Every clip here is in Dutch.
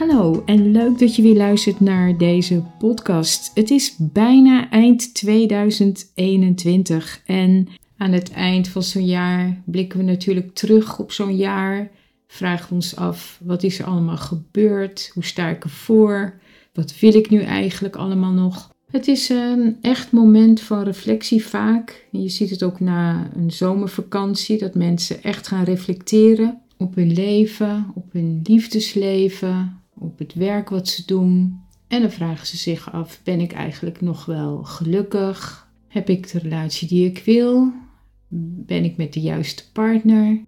Hallo en leuk dat je weer luistert naar deze podcast. Het is bijna eind 2021 en aan het eind van zo'n jaar blikken we natuurlijk terug op zo'n jaar. Vragen we ons af, wat is er allemaal gebeurd? Hoe sta ik ervoor? Wat wil ik nu eigenlijk allemaal nog? Het is een echt moment van reflectie vaak. Je ziet het ook na een zomervakantie, dat mensen echt gaan reflecteren op hun leven, op hun liefdesleven, op het werk wat ze doen. En dan vragen ze zich af: ben ik eigenlijk nog wel gelukkig? Heb ik de relatie die ik wil? Ben ik met de juiste partner?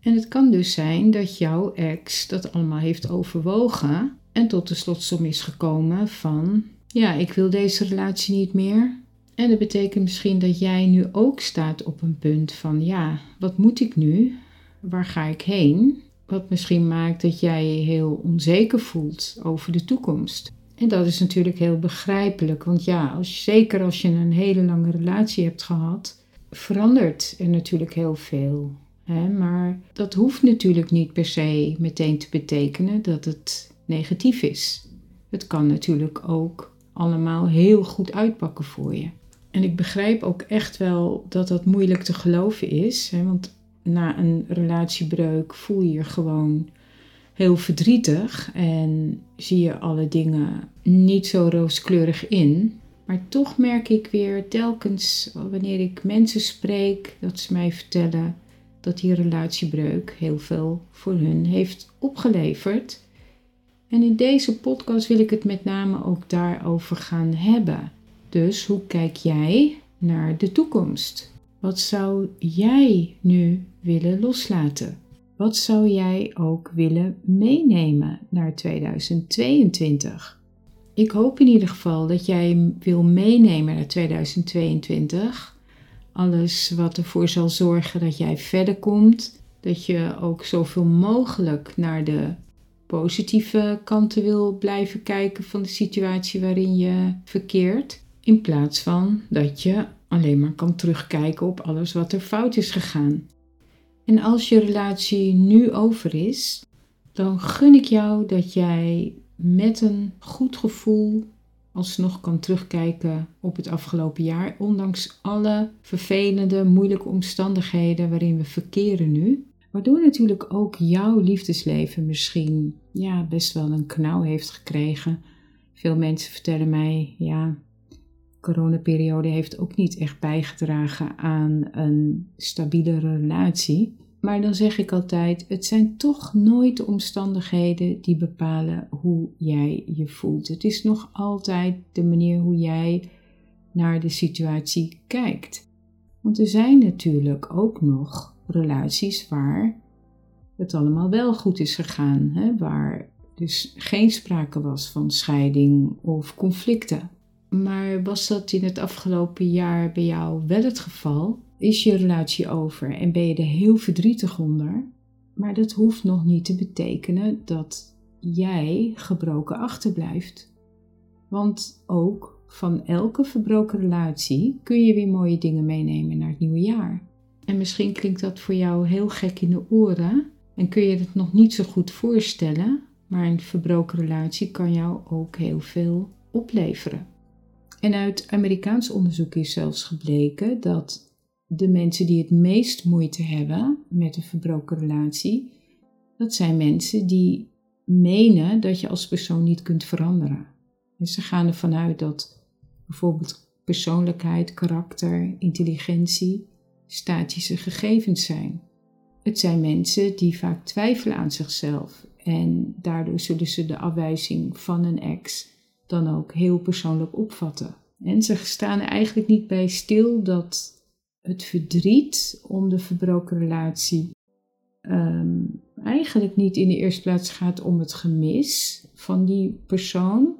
En het kan dus zijn dat jouw ex dat allemaal heeft overwogen en tot de slotsom is gekomen van: ja, ik wil deze relatie niet meer. En dat betekent misschien dat jij nu ook staat op een punt van: ja, wat moet ik nu? Waar ga ik heen? Wat misschien maakt dat jij je heel onzeker voelt over de toekomst. En dat is natuurlijk heel begrijpelijk, want ja, als, zeker als je een hele lange relatie hebt gehad, verandert er natuurlijk heel veel. Hè? Maar dat hoeft natuurlijk niet per se meteen te betekenen dat het negatief is. Het kan natuurlijk ook allemaal heel goed uitpakken voor je. En ik begrijp ook echt wel dat dat moeilijk te geloven is, hè? want na een relatiebreuk voel je je gewoon heel verdrietig en zie je alle dingen niet zo rooskleurig in. Maar toch merk ik weer telkens wanneer ik mensen spreek dat ze mij vertellen dat die relatiebreuk heel veel voor hun heeft opgeleverd. En in deze podcast wil ik het met name ook daarover gaan hebben. Dus hoe kijk jij naar de toekomst? Wat zou jij nu willen loslaten? Wat zou jij ook willen meenemen naar 2022? Ik hoop in ieder geval dat jij wil meenemen naar 2022. Alles wat ervoor zal zorgen dat jij verder komt. Dat je ook zoveel mogelijk naar de positieve kanten wil blijven kijken van de situatie waarin je verkeert. In plaats van dat je alleen maar kan terugkijken op alles wat er fout is gegaan. En als je relatie nu over is, dan gun ik jou dat jij met een goed gevoel alsnog kan terugkijken op het afgelopen jaar, ondanks alle vervelende, moeilijke omstandigheden waarin we verkeren nu. Waardoor natuurlijk ook jouw liefdesleven misschien ja, best wel een knauw heeft gekregen. Veel mensen vertellen mij, ja, coronaperiode heeft ook niet echt bijgedragen aan een stabiele relatie. Maar dan zeg ik altijd: het zijn toch nooit de omstandigheden die bepalen hoe jij je voelt. Het is nog altijd de manier hoe jij naar de situatie kijkt. Want er zijn natuurlijk ook nog relaties waar het allemaal wel goed is gegaan, hè? waar dus geen sprake was van scheiding of conflicten. Maar was dat in het afgelopen jaar bij jou wel het geval? Is je relatie over en ben je er heel verdrietig onder? Maar dat hoeft nog niet te betekenen dat jij gebroken achterblijft. Want ook van elke verbroken relatie kun je weer mooie dingen meenemen naar het nieuwe jaar. En misschien klinkt dat voor jou heel gek in de oren en kun je het nog niet zo goed voorstellen, maar een verbroken relatie kan jou ook heel veel opleveren. En uit Amerikaans onderzoek is zelfs gebleken dat de mensen die het meest moeite hebben met een verbroken relatie, dat zijn mensen die menen dat je als persoon niet kunt veranderen. Dus ze gaan ervan uit dat bijvoorbeeld persoonlijkheid, karakter, intelligentie statische gegevens zijn. Het zijn mensen die vaak twijfelen aan zichzelf en daardoor zullen ze de afwijzing van een ex dan ook heel persoonlijk opvatten. En ze staan er eigenlijk niet bij stil dat het verdriet om de verbroken relatie ehm, eigenlijk niet in de eerste plaats gaat om het gemis van die persoon,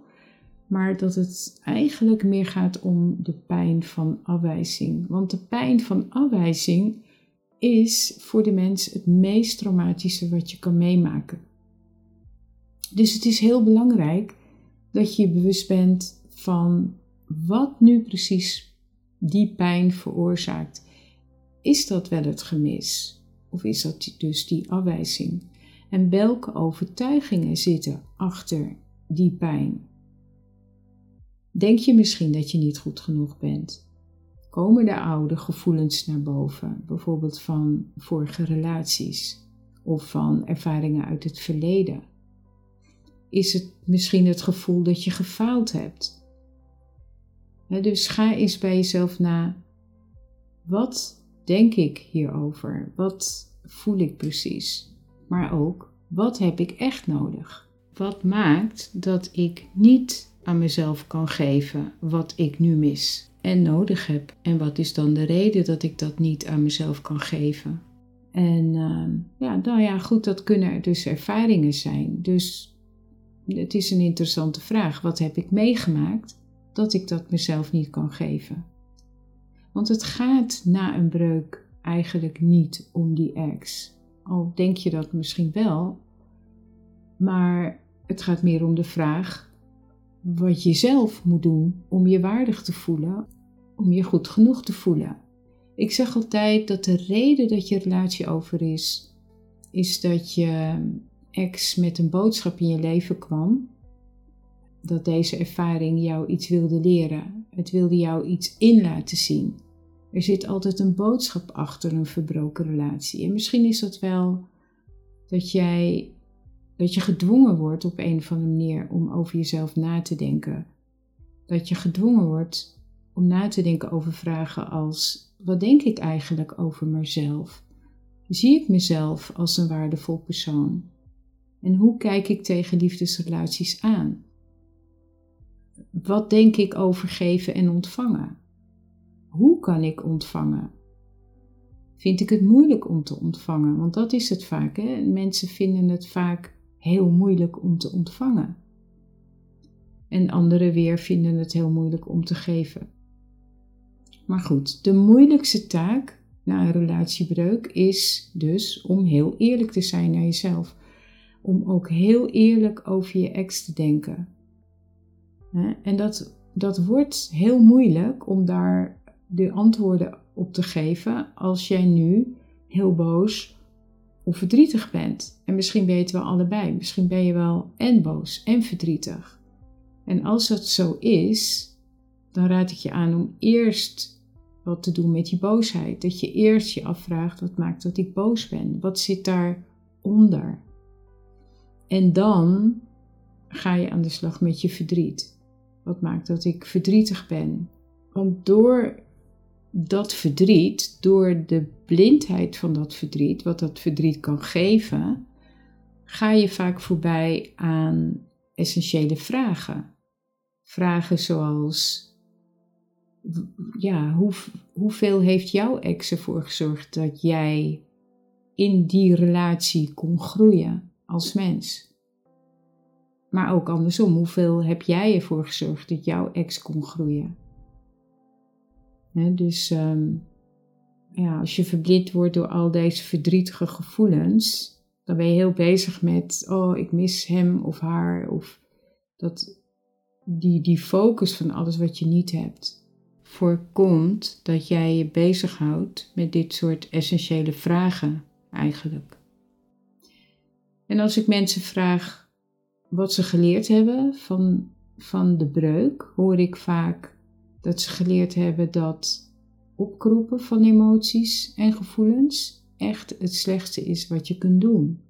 maar dat het eigenlijk meer gaat om de pijn van afwijzing. Want de pijn van afwijzing is voor de mens het meest traumatische wat je kan meemaken. Dus het is heel belangrijk dat je je bewust bent van wat nu precies die pijn veroorzaakt. Is dat wel het gemis? Of is dat dus die afwijzing? En welke overtuigingen zitten achter die pijn? Denk je misschien dat je niet goed genoeg bent? Komen de oude gevoelens naar boven, bijvoorbeeld van vorige relaties of van ervaringen uit het verleden? Is het misschien het gevoel dat je gefaald hebt? dus ga eens bij jezelf na. Wat denk ik hierover? Wat voel ik precies? Maar ook, wat heb ik echt nodig? Wat maakt dat ik niet aan mezelf kan geven wat ik nu mis en nodig heb? En wat is dan de reden dat ik dat niet aan mezelf kan geven? En uh, ja, nou ja, goed, dat kunnen dus ervaringen zijn. Dus het is een interessante vraag. Wat heb ik meegemaakt dat ik dat mezelf niet kan geven? Want het gaat na een breuk eigenlijk niet om die ex. Al denk je dat misschien wel, maar het gaat meer om de vraag wat je zelf moet doen om je waardig te voelen, om je goed genoeg te voelen. Ik zeg altijd dat de reden dat je relatie over is, is dat je ex met een boodschap in je leven kwam. Dat deze ervaring jou iets wilde leren. Het wilde jou iets in laten zien. Er zit altijd een boodschap achter een verbroken relatie. En misschien is dat wel dat jij dat je gedwongen wordt op een of andere manier om over jezelf na te denken. Dat je gedwongen wordt om na te denken over vragen als: wat denk ik eigenlijk over mezelf? Zie ik mezelf als een waardevol persoon? En hoe kijk ik tegen liefdesrelaties aan? Wat denk ik over geven en ontvangen? Hoe kan ik ontvangen? Vind ik het moeilijk om te ontvangen? Want dat is het vaak. Hè? Mensen vinden het vaak heel moeilijk om te ontvangen. En anderen weer vinden het heel moeilijk om te geven. Maar goed, de moeilijkste taak na een relatiebreuk is dus om heel eerlijk te zijn naar jezelf. Om ook heel eerlijk over je ex te denken. En dat, dat wordt heel moeilijk om daar de antwoorden op te geven als jij nu heel boos of verdrietig bent. En misschien ben je wel allebei. Misschien ben je wel en boos en verdrietig. En als dat zo is, dan raad ik je aan om eerst wat te doen met die boosheid. Dat je eerst je afvraagt: wat maakt dat ik boos ben? Wat zit daaronder? En dan ga je aan de slag met je verdriet. Wat maakt dat ik verdrietig ben? Want door dat verdriet, door de blindheid van dat verdriet, wat dat verdriet kan geven, ga je vaak voorbij aan essentiële vragen. Vragen zoals: ja, hoe, hoeveel heeft jouw ex ervoor gezorgd dat jij in die relatie kon groeien als mens? Maar ook andersom, hoeveel heb jij ervoor gezorgd dat jouw ex kon groeien? dus ehm, ja, als je verblind wordt door al deze verdrietige gevoelens, dan ben je heel bezig met, oh, ik mis hem of haar. Of dat, die, die focus van alles wat je niet hebt, voorkomt dat jij je bezighoudt met dit soort essentiële vragen eigenlijk. En als ik mensen vraag wat ze geleerd hebben van, van de breuk, hoor ik vaak dat ze geleerd hebben dat opkroepen van emoties en gevoelens echt het slechtste is wat je kunt doen.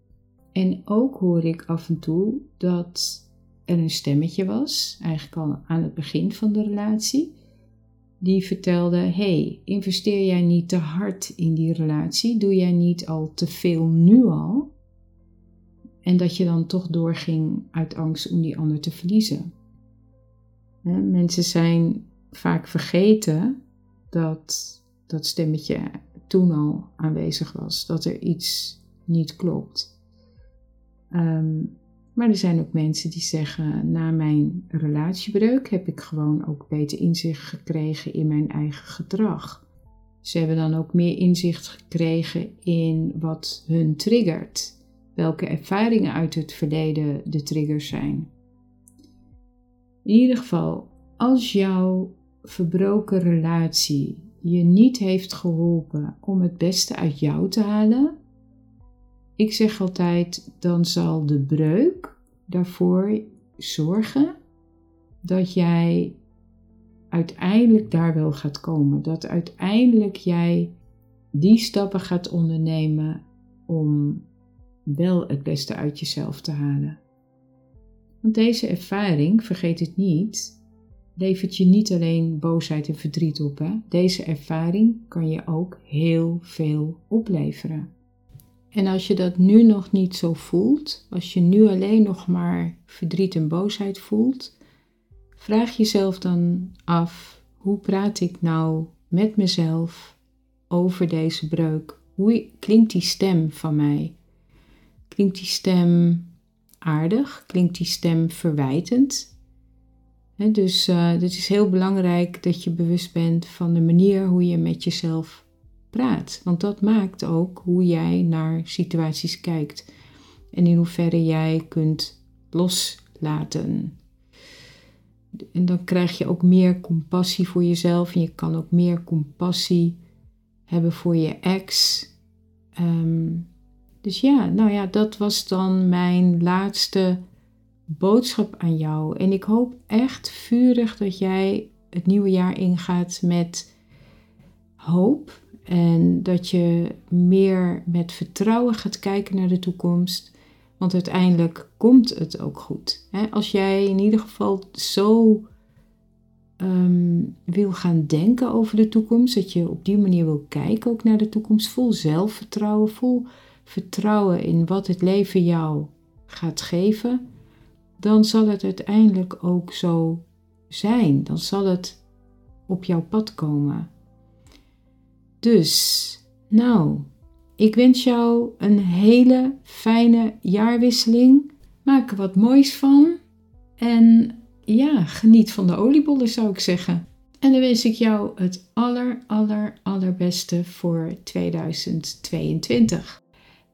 En ook hoor ik af en toe dat er een stemmetje was, eigenlijk al aan het begin van de relatie, die vertelde: hey, investeer jij niet te hard in die relatie? Doe jij niet al te veel nu al? En dat je dan toch doorging uit angst om die ander te verliezen. Mensen zijn vaak vergeten dat dat stemmetje toen al aanwezig was, dat er iets niet klopt. Ehm, Maar er zijn ook mensen die zeggen, na mijn relatiebreuk heb ik gewoon ook beter inzicht gekregen in mijn eigen gedrag. Ze hebben dan ook meer inzicht gekregen in wat hun triggert, welke ervaringen uit het verleden de triggers zijn. In ieder geval, als jouw verbroken relatie je niet heeft geholpen om het beste uit jou te halen, ik zeg altijd, dan zal de breuk daarvoor zorgen dat jij uiteindelijk daar wel gaat komen. Dat uiteindelijk jij die stappen gaat ondernemen om wel het beste uit jezelf te halen. Want deze ervaring, vergeet het niet, levert je niet alleen boosheid en verdriet op. Deze ervaring kan je ook heel veel opleveren. En als je dat nu nog niet zo voelt, als je nu alleen nog maar verdriet en boosheid voelt, vraag jezelf dan af: hoe praat ik nou met mezelf over deze breuk? Hoe klinkt die stem van mij? Klinkt die stem aardig? Klinkt die stem verwijtend? dus uh, het is heel belangrijk dat je bewust bent van de manier hoe je met jezelf praat. Want dat maakt ook hoe jij naar situaties kijkt en in hoeverre jij kunt loslaten. En dan krijg je ook meer compassie voor jezelf en je kan ook meer compassie hebben voor je ex. Ehm, dus ja, nou ja, dat was dan mijn laatste boodschap aan jou. En ik hoop echt vurig dat jij het nieuwe jaar ingaat met hoop en dat je meer met vertrouwen gaat kijken naar de toekomst. Want uiteindelijk komt het ook goed. Als jij in ieder geval zo ehm, wil gaan denken over de toekomst, dat je op die manier wil kijken ook naar de toekomst, vol zelfvertrouwen, vol vertrouwen in wat het leven jou gaat geven, dan zal het uiteindelijk ook zo zijn. Dan zal het op jouw pad komen. Dus, nou, ik wens jou een hele fijne jaarwisseling. Maak er wat moois van. En ja, geniet van de oliebollen zou ik zeggen. En dan wens ik jou het aller, aller, allerbeste voor 2022.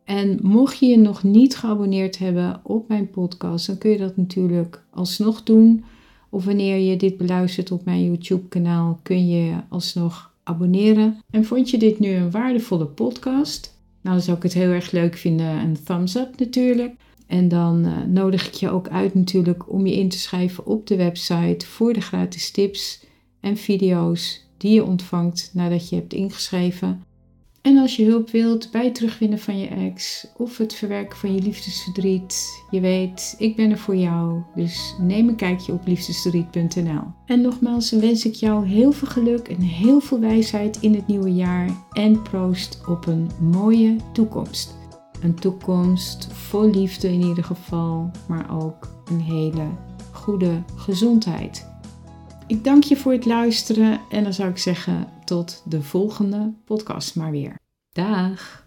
En mocht je je nog niet geabonneerd hebben op mijn podcast, dan kun je dat natuurlijk alsnog doen. Of wanneer je dit beluistert op mijn YouTube-kanaal, kun je alsnog abonneren. En vond je dit nu een waardevolle podcast? Nou, dan zou ik het heel erg leuk vinden, een thumbs up natuurlijk. En dan uh, nodig ik je ook uit natuurlijk om je in te schrijven op de website voor de gratis tips en video's die je ontvangt nadat je hebt ingeschreven. En als je hulp wilt bij het terugwinnen van je ex of het verwerken van je liefdesverdriet, je weet, ik ben er voor jou. Dus neem een kijkje op liefdesverdriet.nl. En nogmaals wens ik jou heel veel geluk en heel veel wijsheid in het nieuwe jaar en proost op een mooie toekomst. Een toekomst vol liefde in ieder geval, maar ook een hele goede gezondheid. Ik dank je voor het luisteren en dan zou ik zeggen tot de volgende podcast maar weer. Dag!